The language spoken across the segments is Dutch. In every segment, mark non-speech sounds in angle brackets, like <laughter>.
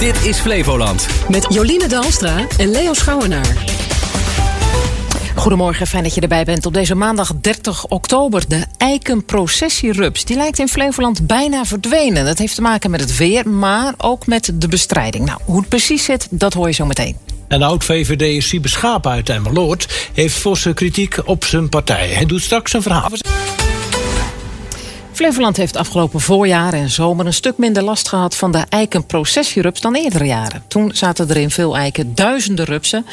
Dit is Flevoland. Met Joline Dalstra en Leo Schouwenaar. Goedemorgen, fijn dat je erbij bent op deze maandag 30 oktober. De eikenprocessierups, die lijkt in Flevoland bijna verdwenen. Dat heeft te maken met het weer, maar ook met de bestrijding. Nou, hoe het precies zit, dat hoor je zo meteen. En oud-VVD Siebe Schaap uit Emmeloord heeft forse kritiek op zijn partij. Hij doet straks een verhaal. Flevoland heeft afgelopen voorjaar en zomer een stuk minder last gehad van de eikenprocessierups dan eerdere jaren. Toen zaten er in veel eiken duizenden rupsen.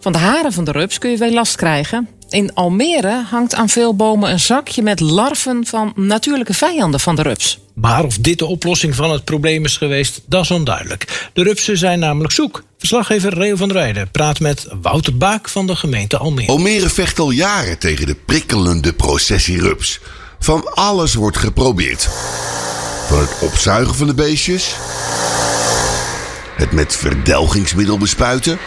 Van de haren van de rups kun je veel last krijgen. In Almere hangt aan veel bomen een zakje met larven van natuurlijke vijanden van de rups. Maar of dit de oplossing van het probleem is geweest, dat is onduidelijk. De rupsen zijn namelijk zoek. Verslaggever Reo van der Rijden praat met Wouter Baak van de gemeente Almere. Almere vecht al jaren tegen de prikkelende processierups. Van alles wordt geprobeerd. Van het opzuigen van de beestjes, het met verdelgingsmiddel bespuiten,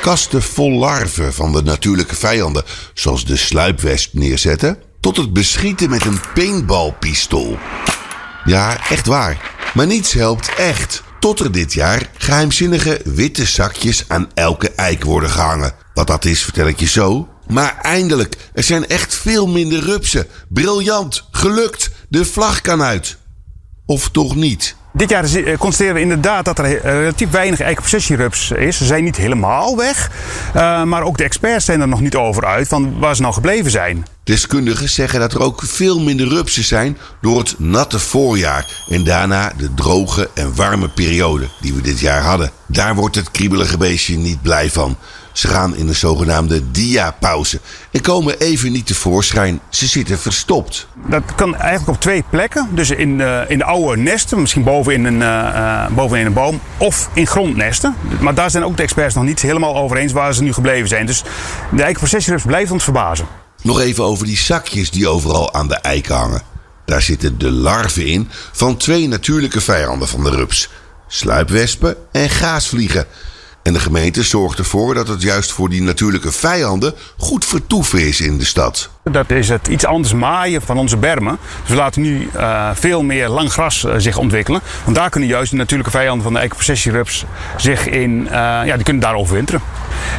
kasten vol larven van de natuurlijke vijanden, zoals de sluipwesp, neerzetten, tot het beschieten met een paintballpistool. Ja, echt waar. Maar niets helpt echt. Tot er dit jaar geheimzinnige witte zakjes aan elke eik worden gehangen. Wat dat is, vertel ik je zo. Maar eindelijk, er zijn echt veel minder rupsen. Briljant, gelukt, de vlag kan uit. Of toch niet? Dit jaar eh, constateren we inderdaad dat er eh, relatief weinig eikenprocessierups is. Ze zijn niet helemaal weg. Uh, maar ook de experts zijn er nog niet over uit van waar ze nou gebleven zijn. Deskundigen zeggen dat er ook veel minder rupsen zijn door het natte voorjaar en daarna de droge en warme periode die we dit jaar hadden. Daar wordt het kriebelige beestje niet blij van. Ze gaan in een zogenaamde diapauze en komen even niet tevoorschijn. Ze zitten verstopt. Dat kan eigenlijk op twee plekken. Dus in, uh, in de oude nesten, misschien boven in, een, uh, boven in een boom, of in grondnesten. Maar daar zijn ook de experts nog niet helemaal over eens waar ze nu gebleven zijn. Dus de eikenprocessierups blijft ons verbazen. Nog even over die zakjes die overal aan de eiken hangen. Daar zitten de larven in van twee natuurlijke vijanden van de rups: sluipwespen en gaasvliegen. En de gemeente zorgt ervoor dat het juist voor die natuurlijke vijanden goed vertoeven is in de stad. Dat is het iets anders maaien van onze bermen. Dus we laten nu uh, veel meer lang gras uh, zich ontwikkelen. Want daar kunnen juist de natuurlijke vijanden van de eikenprocessierups zich in, uh, ja, die kunnen daar overwinteren.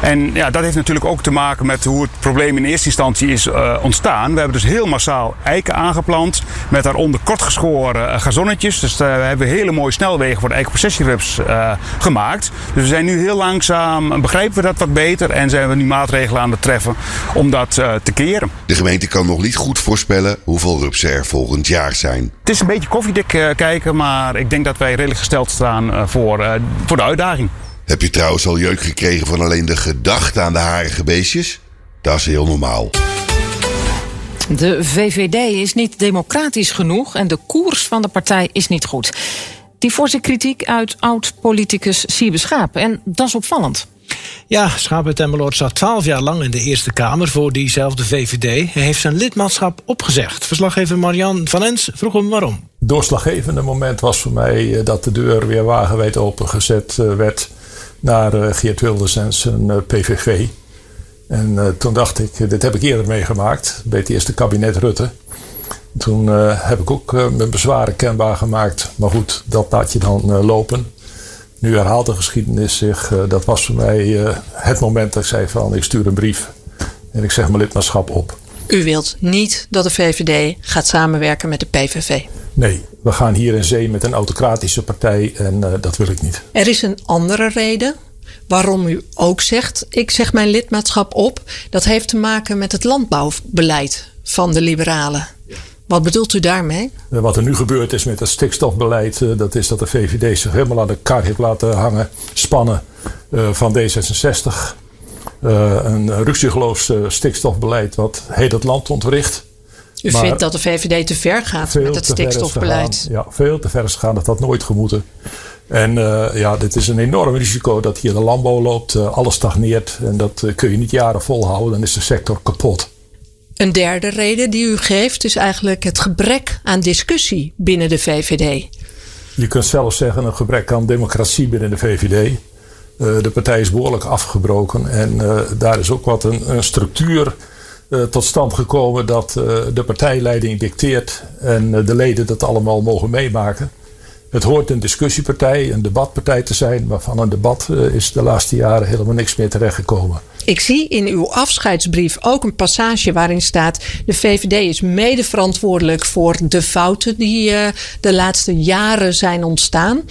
En ja, dat heeft natuurlijk ook te maken met hoe het probleem in eerste instantie is ontstaan. We hebben dus heel massaal eiken aangeplant met daaronder kortgeschoren gazonnetjes. Dus we hebben hele mooie snelwegen voor de eikenprocessierups gemaakt. Dus we zijn nu heel langzaam, begrijpen we dat wat beter en zijn we nu maatregelen aan het treffen om dat te keren. De gemeente kan nog niet goed voorspellen hoeveel rupsen er volgend jaar zijn. Het is een beetje koffiedik uh, kijken, maar ik denk dat wij redelijk gesteld staan uh, voor, uh, voor de uitdaging. Heb je trouwens al jeuk gekregen van alleen de gedachte aan de harige beestjes? Dat is heel normaal. De VVD is niet democratisch genoeg en de koers van de partij is niet goed. Die forse kritiek uit oud-politicus Siebe Schaap. En dat is opvallend. Ja, Schaap Temmeloord zat twaalf jaar lang in de Eerste Kamer voor diezelfde VVD. Hij heeft zijn lidmaatschap opgezegd. Verslaggever Marian van Ens vroeg hem waarom. Het doorslaggevende moment was voor mij eh, dat de deur weer wagenwijd opengezet eh, werd naar eh, Geert Wilders en zijn PVV. En toen dacht ik, dit heb ik eerder meegemaakt bij het eerste kabinet Rutte. Toen heb ik ook mijn bezwaren kenbaar gemaakt. Maar goed, dat laat je dan lopen. Nu herhaalt de geschiedenis zich. Dat was voor mij het moment dat ik zei van ik stuur een brief en ik zeg mijn lidmaatschap op. U wilt niet dat de VVD gaat samenwerken met de PVV? Nee, we gaan hier in zee met een autocratische partij en uh, dat wil ik niet. Er is een andere reden waarom u ook zegt ik zeg mijn lidmaatschap op. Dat heeft te maken met het landbouwbeleid van de liberalen. Wat bedoelt u daarmee? Eh, wat er nu gebeurd is met het stikstofbeleid, eh, dat is dat de VVD zich helemaal aan de kar heeft laten hangen, spannen eh, van D66. Een ruksigloos stikstofbeleid wat heel het land ontwricht. U vindt dat de VVD te ver gaat met het stikstofbeleid? Ja, veel te ver is gegaan. Dat had nooit gemoeten. En uh, ja, dit is een enorm risico dat hier de landbouw loopt. Uh, alles stagneert en dat uh, kun je niet jaren volhouden. Dan is de sector kapot. Een derde reden die u geeft is eigenlijk het gebrek aan discussie binnen de VVD. Je kunt zelfs zeggen een gebrek aan democratie binnen de VVD. Uh, de partij is behoorlijk afgebroken en uh, daar is ook wat een, een structuur uh, tot stand gekomen dat de partijleiding dicteert en de leden dat allemaal mogen meemaken. Het hoort een discussiepartij, een debatpartij te zijn, maar van een debat is de laatste jaren helemaal niks meer terechtgekomen. Ik zie in uw afscheidsbrief ook een passage waarin staat: de VVD is mede verantwoordelijk voor de fouten die de laatste jaren zijn ontstaan.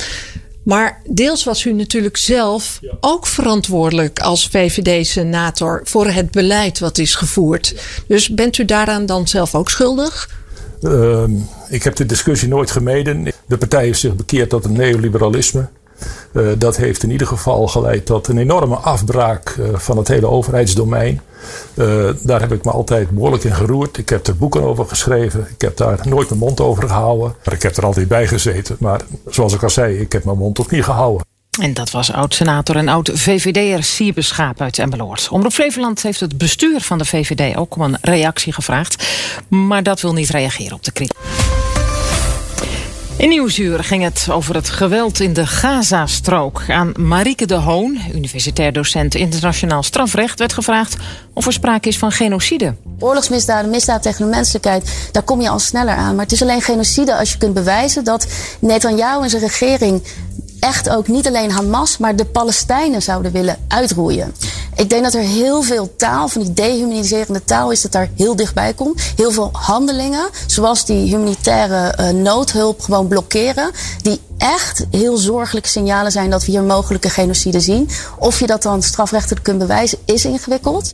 Maar deels was u natuurlijk zelf ook verantwoordelijk als VVD-senator voor het beleid wat is gevoerd. Dus bent u daaraan dan zelf ook schuldig? Uh, ik heb de discussie nooit gemeden. De partij heeft zich bekeerd tot het neoliberalisme. Uh, dat heeft in ieder geval geleid tot een enorme afbraak uh, van het hele overheidsdomein. Uh, daar heb ik me altijd behoorlijk in geroerd. Ik heb er boeken over geschreven. Ik heb daar nooit mijn mond over gehouden. Maar ik heb er altijd bij gezeten. Maar zoals ik al zei, ik heb mijn mond toch niet gehouden. En dat was oud-senator en oud-VVD'er Siebe Schaap uit Emmeloord. Omroep Flevoland heeft het bestuur van de VVD ook om een reactie gevraagd. Maar dat wil niet reageren op de kritiek. In Nieuwsuur ging het over het geweld in de Gazastrook. Aan Marieke de Hoon, universitair docent internationaal strafrecht, werd gevraagd of er sprake is van genocide. Oorlogsmisdaden, misdaad tegen de menselijkheid, daar kom je al sneller aan. Maar het is alleen genocide als je kunt bewijzen dat Netanyahu en zijn regering echt ook niet alleen Hamas, maar de Palestijnen zouden willen uitroeien. Ik denk dat er heel veel taal, van die dehumaniserende taal, is dat daar heel dichtbij komt. Heel veel handelingen, zoals die humanitaire uh, noodhulp gewoon blokkeren, die echt heel zorgelijke signalen zijn dat we hier mogelijke genocide zien. Of je dat dan strafrechtelijk kunt bewijzen, is ingewikkeld.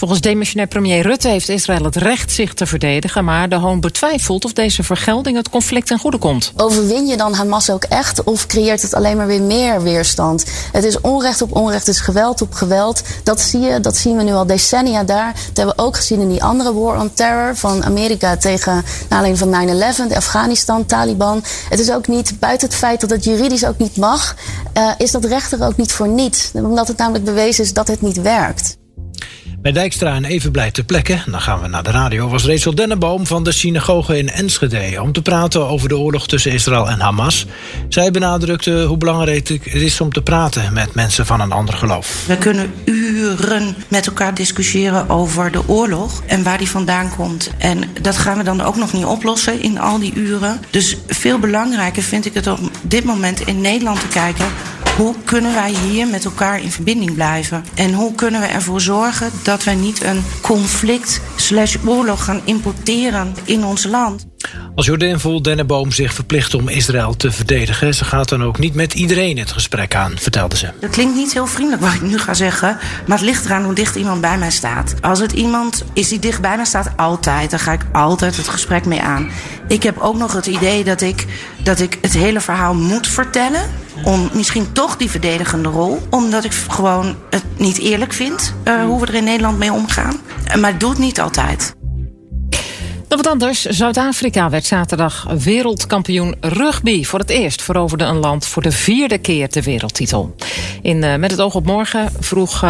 Volgens demissionair premier Rutte heeft Israël het recht zich te verdedigen, maar de Hoon betwijfelt of deze vergelding het conflict ten goede komt. Overwin je dan Hamas ook echt of creëert het alleen maar weer meer weerstand? Het is onrecht op onrecht, het is geweld op geweld. Dat zie je, dat zien we nu al decennia daar. Dat hebben we ook gezien in die andere war on terror van Amerika tegen alleen van 9-11, Afghanistan, Taliban. Het is ook niet, buiten het feit dat het juridisch ook niet mag, uh, is dat recht er ook niet voor niet. Omdat het namelijk bewezen is dat het niet werkt. Bij Dijkstra en Evenblij ter plekke, dan gaan we naar de radio, was Rachel Dennenboom van de synagoge in Enschede om te praten over de oorlog tussen Israël en Hamas. Zij benadrukte hoe belangrijk het is om te praten met mensen van een ander geloof. We kunnen uren met elkaar discussiëren over de oorlog en waar die vandaan komt. En dat gaan we dan ook nog niet oplossen in al die uren. Dus veel belangrijker vind ik het op dit moment in Nederland te kijken hoe kunnen wij hier met elkaar in verbinding blijven? En hoe kunnen we ervoor zorgen dat wij niet een conflict slash oorlog gaan importeren in ons land? Als Jordaan Vol Denneboom zich verplicht om Israël te verdedigen, ze gaat dan ook niet met iedereen het gesprek aan, vertelde ze. Dat klinkt niet heel vriendelijk wat ik nu ga zeggen, maar het ligt eraan hoe dicht iemand bij mij staat. Als het iemand is die dicht bij mij staat, altijd, dan ga ik altijd het gesprek mee aan. Ik heb ook nog het idee dat ik, dat ik het hele verhaal moet vertellen om misschien toch die verdedigende rol. Omdat ik gewoon het niet eerlijk vind uh, hoe we er in Nederland mee omgaan. Maar het doet niet altijd. Dan wat anders. Zuid-Afrika werd zaterdag wereldkampioen rugby. Voor het eerst veroverde een land voor de vierde keer de wereldtitel. In uh, Met het oog op morgen vroeg, uh,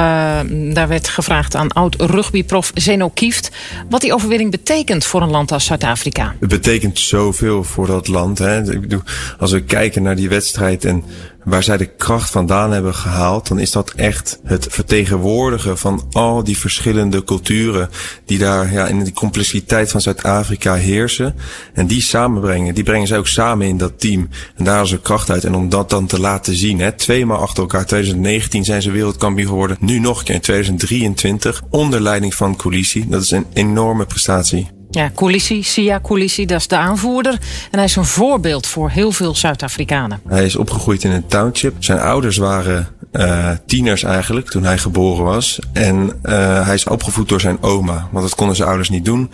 daar werd gevraagd aan oud-rugbyprof Zeno Kieft... wat die overwinning betekent voor een land als Zuid-Afrika. Het betekent zoveel voor dat land. Hè. Ik bedoel, als we kijken naar die wedstrijd en waar zij de kracht vandaan hebben gehaald, dan is dat echt het vertegenwoordigen van al die verschillende culturen die daar ja, in die complexiteit van Zuid-Afrika heersen. En die samenbrengen, die brengen zij ook samen in dat team. En daar is er kracht uit. En om dat dan te laten zien, hè, tweemaal achter elkaar, 2019 zijn ze wereldkampioen geworden, nu nog een keer in 2023, onder leiding van Coalitie. Dat is een enorme prestatie. Ja, Coalitie, Sia Coalitie, dat is de aanvoerder. En hij is een voorbeeld voor heel veel Zuid-Afrikanen. Hij is opgegroeid in een township. Zijn ouders waren uh, tieners eigenlijk toen hij geboren was. En uh, hij is opgevoed door zijn oma, want dat konden zijn ouders niet doen.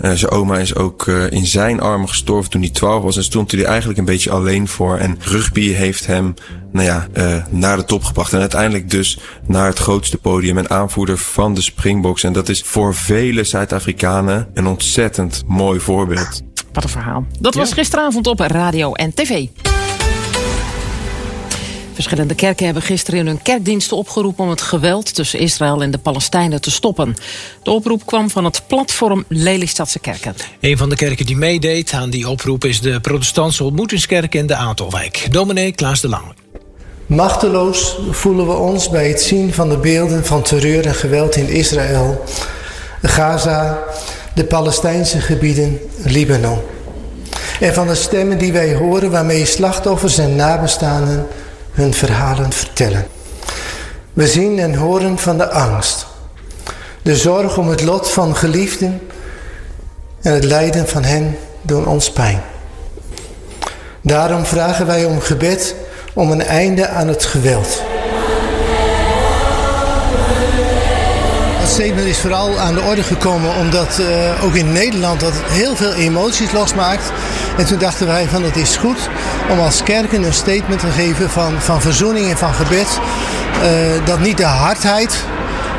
Uh, zijn oma is ook in zijn armen gestorven toen hij 12 was. En stond hij er eigenlijk een beetje alleen voor. En rugby heeft hem nou ja, naar de top gebracht. En uiteindelijk dus naar het grootste podium en aanvoerder van de Springboks. En dat is voor vele Zuid-Afrikanen een ontzettend mooi voorbeeld. Wat een verhaal. Dat was gisteravond op radio en tv. Verschillende kerken hebben gisteren in hun kerkdiensten opgeroepen om het geweld tussen Israël en de Palestijnen te stoppen. De oproep kwam van het platform Lelystadse Kerken. Een van de kerken die meedeed aan die oproep is de protestantse ontmoetingskerk in de Aantelwijk. Dominee Klaas de Lange. Machteloos voelen we ons bij het zien van de beelden van terreur en geweld in Israël, Gaza, de Palestijnse gebieden, Libanon. En van de stemmen die wij horen waarmee slachtoffers en nabestaanden hun verhalen vertellen. We zien en horen van de angst. De zorg om het lot van geliefden en het lijden van hen doen ons pijn. Daarom vragen wij om gebed om een einde aan het geweld. Statement is vooral aan de orde gekomen omdat uh, ook in Nederland dat heel veel emoties losmaakt. En toen dachten wij van het is goed om als kerken een statement te geven van, van verzoening en van gebed. Uh, dat niet de hardheid,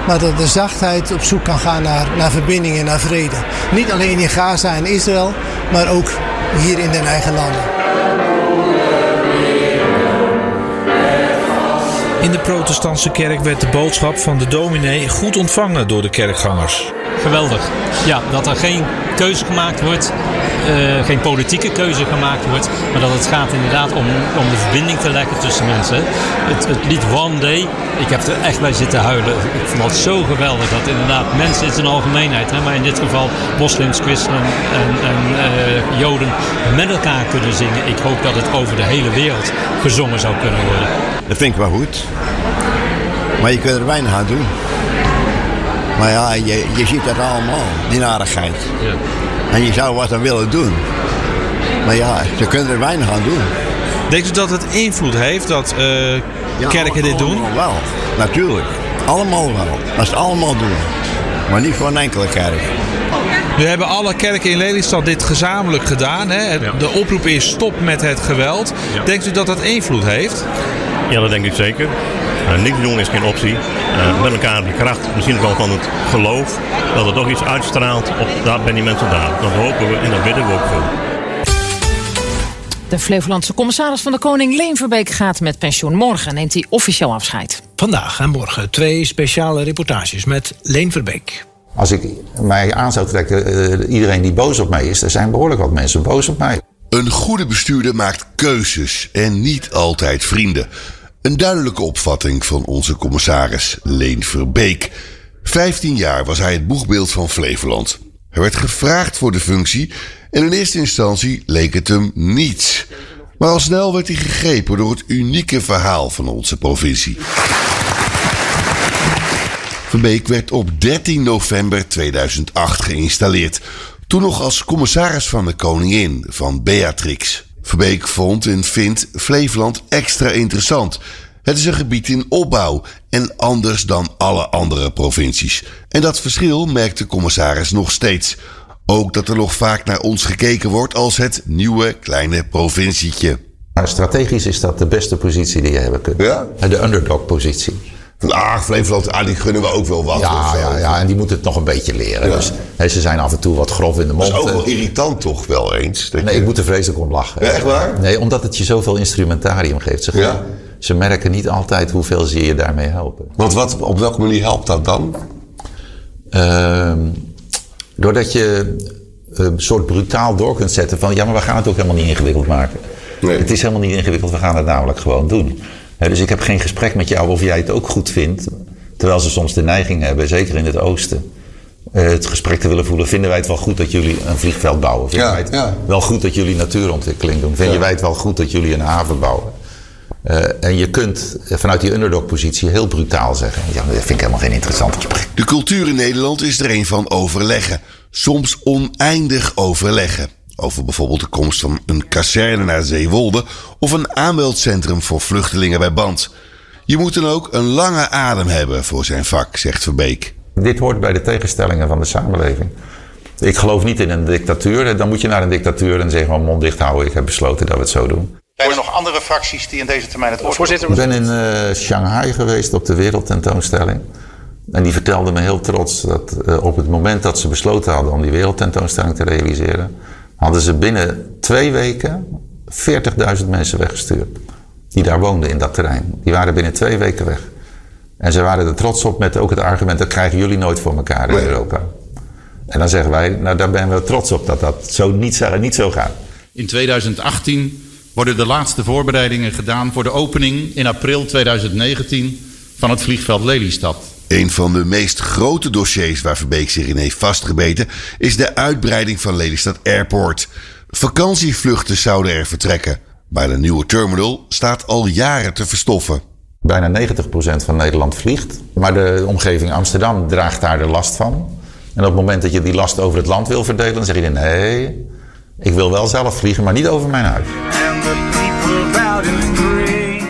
maar dat de zachtheid op zoek kan gaan naar, naar verbinding en naar vrede. Niet alleen in Gaza en Israël, maar ook hier in den eigen landen. In de protestantse kerk werd de boodschap van de dominee goed ontvangen door de kerkgangers. Geweldig. Ja, dat er geen keuze gemaakt wordt, uh, geen politieke keuze gemaakt wordt, maar dat het gaat inderdaad om, om de verbinding te leggen tussen mensen. Het, het lied One Day, ik heb er echt bij zitten huilen. Ik vond dat zo geweldig dat inderdaad mensen in zijn algemeenheid, hè, maar in dit geval moslims, christenen en, en uh, joden met elkaar kunnen zingen. Ik hoop dat het over de hele wereld gezongen zou kunnen worden. Dat vind ik wel goed. Maar je kunt er weinig aan doen. Maar ja, je, je ziet dat allemaal, die narigheid. Ja. En je zou wat aan willen doen. Maar ja, ze kunnen er weinig aan doen. Denkt u dat het invloed heeft dat uh, kerken dit doen? Allemaal wel, natuurlijk. Allemaal wel. Als ze het allemaal doen. Maar niet voor een enkele kerk. Nu hebben alle kerken in Lelystad dit gezamenlijk gedaan. Hè? De oproep is stop met het geweld. Denkt u dat dat invloed heeft? Ja, dat denk ik zeker. Uh, niks doen is geen optie. Uh, met elkaar de kracht, misschien wel van het geloof, dat het toch iets uitstraalt. Op, daar ben die mensen daar. Dat hopen we en dat bidden we ook voor. De Flevolandse commissaris van de Koning Leen Verbeek gaat met pensioen. Morgen neemt hij officieel afscheid. Vandaag en morgen twee speciale reportages met Leen Verbeek. Als ik mij aan zou trekken, uh, iedereen die boos op mij is, er zijn behoorlijk wat mensen boos op mij. Een goede bestuurder maakt keuzes en niet altijd vrienden. Een duidelijke opvatting van onze commissaris Leen Verbeek. 15 jaar was hij het boegbeeld van Flevoland. Hij werd gevraagd voor de functie en in eerste instantie leek het hem niets. Maar al snel werd hij gegrepen door het unieke verhaal van onze provincie. Verbeek werd op 13 november 2008 geïnstalleerd. Toen nog als commissaris van de koningin van Beatrix. Verbeek vond en vindt Flevoland extra interessant. Het is een gebied in opbouw en anders dan alle andere provincies. En dat verschil merkt de commissaris nog steeds. Ook dat er nog vaak naar ons gekeken wordt als het nieuwe kleine provincietje. Strategisch is dat de beste positie die je hebben kunt. Ja? De underdog-positie. Ah, Flevoland, ah, die gunnen we ook wel wat. Ja, ja, ja, en die moeten het nog een beetje leren. Ja. Dus hè, ze zijn af en toe wat grof in de mond. Dat is ook wel irritant toch wel eens? nee, je... ik moet er vreselijk om lachen. Ja, echt waar? Nee, omdat het je zoveel instrumentarium geeft. Ze, ja. ze merken niet altijd hoeveel ze je daarmee helpen. Want wat, op welke manier helpt dat dan? Uh, doordat je een soort brutaal door kunt zetten van... ja, maar we gaan het ook helemaal niet ingewikkeld maken. Nee. Het is helemaal niet ingewikkeld, we gaan het namelijk gewoon doen. Dus ik heb geen gesprek met jou of jij het ook goed vindt. Terwijl ze soms de neiging hebben, zeker in het oosten... het gesprek te willen voelen. Vinden wij het wel goed dat jullie een vliegveld bouwen? Vinden Ja, wij het ja. wel goed dat jullie natuurontwikkeling doen? Vinden Ja. wij het wel goed dat jullie een haven bouwen? Eh, en je kunt vanuit die underdog-positie heel brutaal zeggen: Ja, dat vind ik helemaal geen interessant gesprek. De cultuur in Nederland is er een van overleggen. Soms oneindig overleggen. Over bijvoorbeeld de komst van een kazerne naar Zeewolde of een aanmeldcentrum voor vluchtelingen bij Band. Je moet dan ook een lange adem hebben voor zijn vak, zegt Verbeek. Dit hoort bij de tegenstellingen van de samenleving. Ik geloof niet in een dictatuur. Dan moet je naar een dictatuur en zeggen: mond dicht houden. Ik heb besloten dat we het zo doen. Zijn er nog andere fracties die in deze termijn het woord Ik ben in eh, Shanghai geweest op de wereldtentoonstelling. En die vertelde me heel trots dat eh, op het moment dat ze besloten hadden om die wereldtentoonstelling te realiseren, hadden ze binnen twee weken 40.000 mensen weggestuurd. Die daar woonden in dat terrein. Die waren binnen twee weken weg. En ze waren er trots op met ook het argument: dat krijgen jullie nooit voor elkaar in Nee. Europa. En dan zeggen wij: nou daar ben we trots op dat dat zo niet, zo- niet zo gaat. In 2018 worden de laatste voorbereidingen gedaan voor de opening in april 2019 van het vliegveld Lelystad. Een van de meest grote dossiers waar Verbeek zich in heeft vastgebeten is de uitbreiding van Lelystad Airport. Vakantievluchten zouden er vertrekken. Maar de nieuwe terminal staat al jaren te verstoffen. Bijna 90% van Nederland vliegt. Maar de omgeving Amsterdam draagt daar de last van. En op het moment dat je die last over het land wil verdelen, dan zeg je nee, ik wil wel zelf vliegen, maar niet over mijn huis.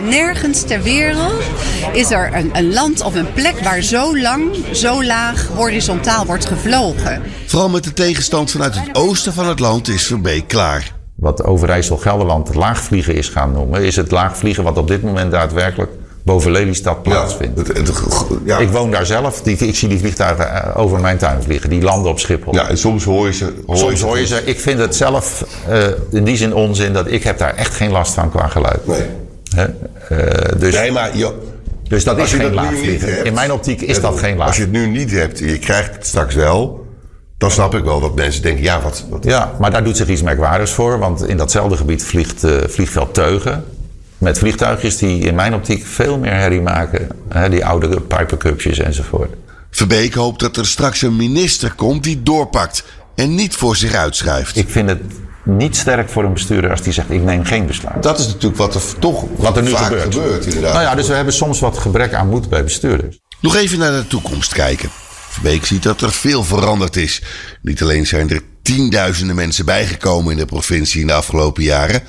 Nergens ter wereld is er een, een land of een plek waar zo lang, zo laag horizontaal wordt gevlogen. Vooral met de tegenstand vanuit het oosten van het land is Verbeek klaar. Wat Overijssel-Gelderland laagvliegen is gaan noemen, is het laagvliegen wat op dit moment daadwerkelijk boven Lelystad plaatsvindt. ja. Ik woon daar zelf, die, ik zie die vliegtuigen eh, over mijn tuin vliegen, die landen op Schiphol. Ja, en soms hoor je ze. Hoor Soms je hoor je ze. Ik vind het zelf eh, in die zin onzin dat ik heb daar echt geen last van qua geluid. Nee. Hè? Eh, dus, Nee, maar joh, dus dat als is je geen hebt- In mijn optiek is dat geen laag. Als je het nu niet hebt en je krijgt het straks wel, dan snap ik wel dat mensen denken: ja, wat. wat Ja, maar daar doet zich iets merkwaardigs voor. Want in datzelfde gebied vliegt eh, vliegveld Teugen. Met vliegtuigjes die in mijn optiek veel meer herrie maken. Hè, die oude Pipercupjes enzovoort. Verbeek hoopt dat er straks een minister komt die doorpakt en niet voor zich uitschuift. Ik vind het niet sterk voor een bestuurder als die zegt ik neem geen besluit. Dat is natuurlijk wat er toch Wat er nu vaak gebeurt. inderdaad. Nou ja, dus we hebben soms wat gebrek aan moed bij bestuurders. Nog even naar de toekomst kijken. Verbeek ziet dat er veel veranderd is. Niet alleen zijn er tienduizenden mensen bijgekomen in de provincie in de afgelopen jaren.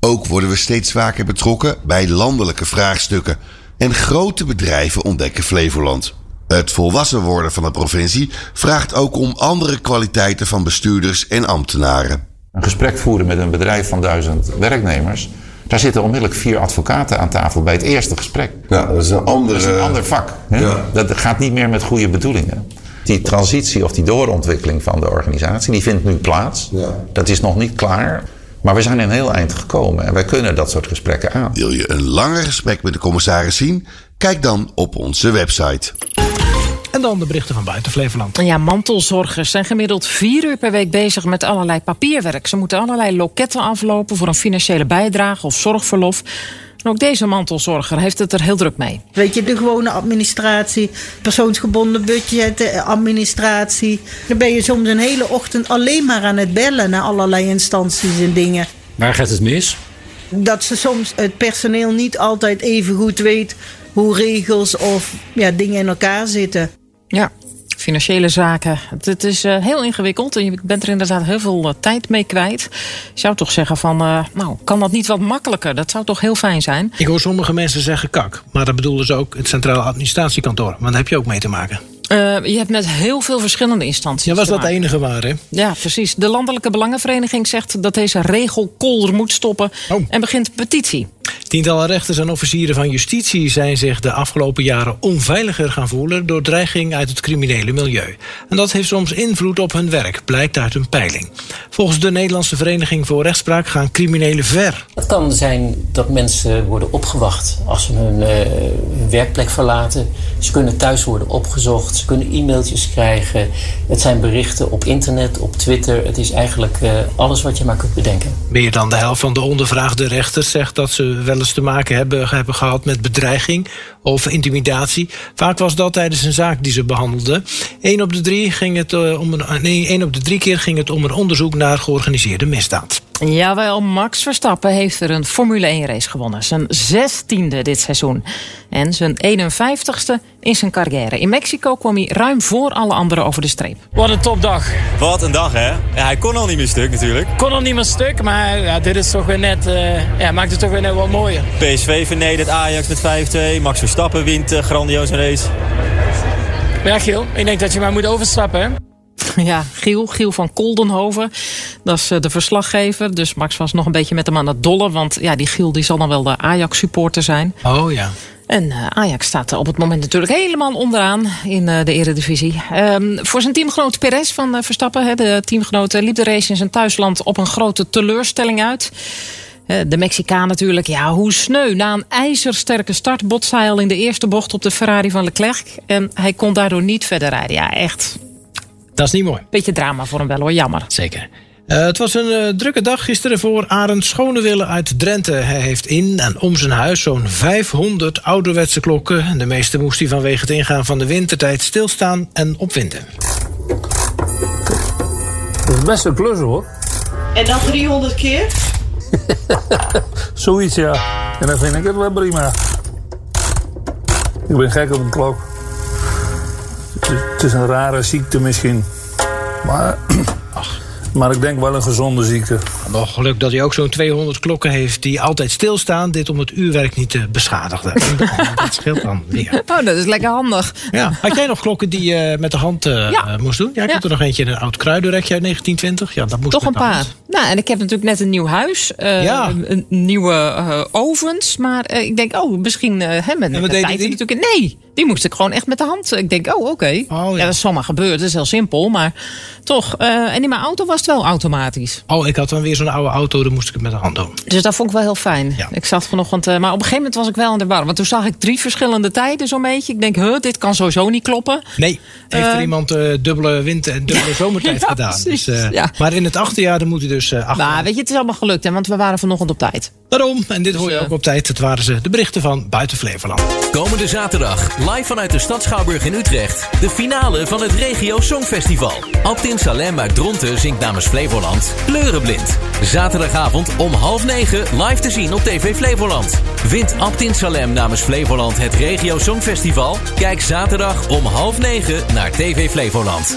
Ook worden we steeds vaker betrokken bij landelijke vraagstukken. En grote bedrijven ontdekken Flevoland. Het volwassen worden van de provincie vraagt ook om andere kwaliteiten van bestuurders en ambtenaren. Een gesprek voeren met een bedrijf van duizend werknemers. Daar zitten onmiddellijk vier advocaten aan tafel bij het eerste gesprek. Ja, dat is een andere... Dat is een ander vak. Hè? Ja. Dat gaat niet meer met goede bedoelingen. Die transitie of die doorontwikkeling van de organisatie, die vindt nu plaats. Ja. Dat is nog niet klaar. Maar we zijn een heel eind gekomen en wij kunnen dat soort gesprekken aan. Wil je een langer gesprek met de commissaris zien? Kijk dan op onze website. En dan de berichten van buiten Flevoland. Ja, mantelzorgers zijn gemiddeld vier uur per week bezig met allerlei papierwerk. Ze moeten allerlei loketten aflopen voor een financiële bijdrage of zorgverlof. En ook deze mantelzorger heeft het er heel druk mee. Weet je, de gewone administratie, persoonsgebonden budget, eh, administratie. Dan ben je soms een hele ochtend alleen maar aan het bellen naar allerlei instanties en dingen. Waar gaat het mis? Dat ze soms het personeel niet altijd even goed weet hoe regels of ja, dingen in elkaar zitten. Ja, financiële zaken. Het, is eh, heel ingewikkeld en je bent er inderdaad heel veel eh, tijd mee kwijt. Je zou toch zeggen van, eh, nou, kan dat niet wat makkelijker? Dat zou toch heel fijn zijn? Ik hoor sommige mensen zeggen kak. Maar dat bedoelen ze ook het Centraal Administratiekantoor. Want daar heb je ook mee te maken. Je hebt met heel veel verschillende instanties. Ja, was dat de enige waar, hè? Ja, precies. De Landelijke Belangenvereniging zegt dat deze regel kolder moet stoppen en begint petitie. Tientallen rechters en officieren van justitie zijn zich de afgelopen jaren onveiliger gaan voelen door dreiging uit het criminele milieu. En dat heeft soms invloed op hun werk, blijkt uit een peiling. Volgens de Nederlandse Vereniging voor Rechtspraak gaan criminelen ver. Het kan zijn dat mensen worden opgewacht als ze hun eh, werkplek verlaten. Ze kunnen thuis worden opgezocht, ze kunnen e-mailtjes krijgen. Het zijn berichten op internet, op Twitter. Het is eigenlijk eh, alles wat je maar kunt bedenken. Meer dan de helft van de ondervraagde rechters zegt dat ze wel te maken hebben, hebben gehad met bedreiging of intimidatie. Vaak was dat tijdens een zaak die ze behandelden. Eén op de drie, ging het, eh, om een, nee, op de drie keer ging het om een onderzoek naar georganiseerde misdaad. Jawel, Max Verstappen heeft er een Formule 1 race gewonnen. Zijn zestiende dit seizoen. En zijn 51ste in zijn carrière. In Mexico kwam hij ruim voor alle anderen over de streep. Wat een topdag. Wat een dag, hè? Ja, hij kon al niet meer stuk natuurlijk. Kon al niet meer stuk, maar ja, dit is toch weer net, eh, ja, maakt het toch weer net wat mooier. PSV vernedert Ajax met 5-2. Max Verstappen wint uh, grandioze race. Ja, Giel, ik denk dat je maar moet overstappen, hè? <laughs> Ja, Giel, Giel van Koldenhoven. Dat is eh, de verslaggever. Dus Max was nog een beetje met hem aan het dollen. Want ja, die Giel die zal dan wel de Ajax-supporter zijn. Oh ja. En uh, Ajax staat op het moment natuurlijk helemaal onderaan in uh, de eredivisie. Um, voor zijn teamgenoot Perez van Verstappen, de teamgenoot, liep de race in zijn thuisland op een grote teleurstelling uit. De Mexicaan natuurlijk, ja, hoe sneu. Na een ijzersterke start botste hij al in de eerste bocht op de Ferrari van Leclerc. En hij kon daardoor niet verder rijden. Ja, echt. Dat is niet mooi. Beetje drama voor hem wel hoor, jammer. Zeker. Uh, het was een uh, drukke dag gisteren voor Arend Schonewille uit Drenthe. Hij heeft in en om zijn huis zo'n 500 ouderwetse klokken. De meeste moest hij vanwege het ingaan van de wintertijd stilstaan en opwinden. Dat is best een klus hoor. En dan 300 keer? <laughs> Zoiets, ja. En dan vind ik het wel prima. Ik ben gek op een klok. Het is, een rare ziekte misschien. Maar, maar ik denk wel een gezonde ziekte. Nog geluk dat hij ook zo'n 200 klokken heeft die altijd stilstaan. Dit om het uurwerk niet te beschadigen. <laughs> dat scheelt dan weer. Oh, dat is lekker handig. Ja. Had jij nog klokken die je met de hand eh, Ja. moest doen? Ja, ik Ja. had er nog eentje in een oud kruidenrekje uit 1920. Ja, dat moest Toch een paar. hand. Nou, en ik heb natuurlijk net een nieuw huis. eh, Ja. Een nieuwe eh, ovens. Maar eh, ik denk, oh, misschien uh, hè, met, met wat de tijd die? natuurlijk. Nee, die moest ik gewoon echt met de hand. Ik denk, oh, oké. ja. dat is zomaar gebeurd. Dat is heel simpel. Maar toch. eh, en in mijn auto was het wel automatisch. Oh, ik had dan weer zo'n oude auto, dan moest ik het met de hand doen. Dus dat vond ik wel heel fijn. Ik zat vanochtend, eh, maar op een gegeven moment was ik wel in de war. Want toen zag ik drie verschillende tijden zo'n beetje. Ik denk, huh, dit kan sowieso niet kloppen. Nee, heeft er Eh, iemand eh, dubbele winter en dubbele <laughs> zomertijd ja, gedaan. precies, Dus, eh, ja. Maar in het achterjaar dan moet hij dus eh achter. Maar weet je, het is allemaal gelukt, hè, want we waren vanochtend op tijd. Daarom, en dit hoor je ook op tijd, het waren ze de berichten van Buiten Flevoland. Komende zaterdag, live vanuit de stad Schouwburg in Utrecht. De finale van het Regio Songfestival. Abtin Salem uit Dronten zingt namens Flevoland Kleurenblind. Zaterdagavond om half negen live te zien op TV Flevoland. Wint Abtin Salem namens Flevoland het Regio Songfestival? Kijk zaterdag om half negen naar TV Flevoland.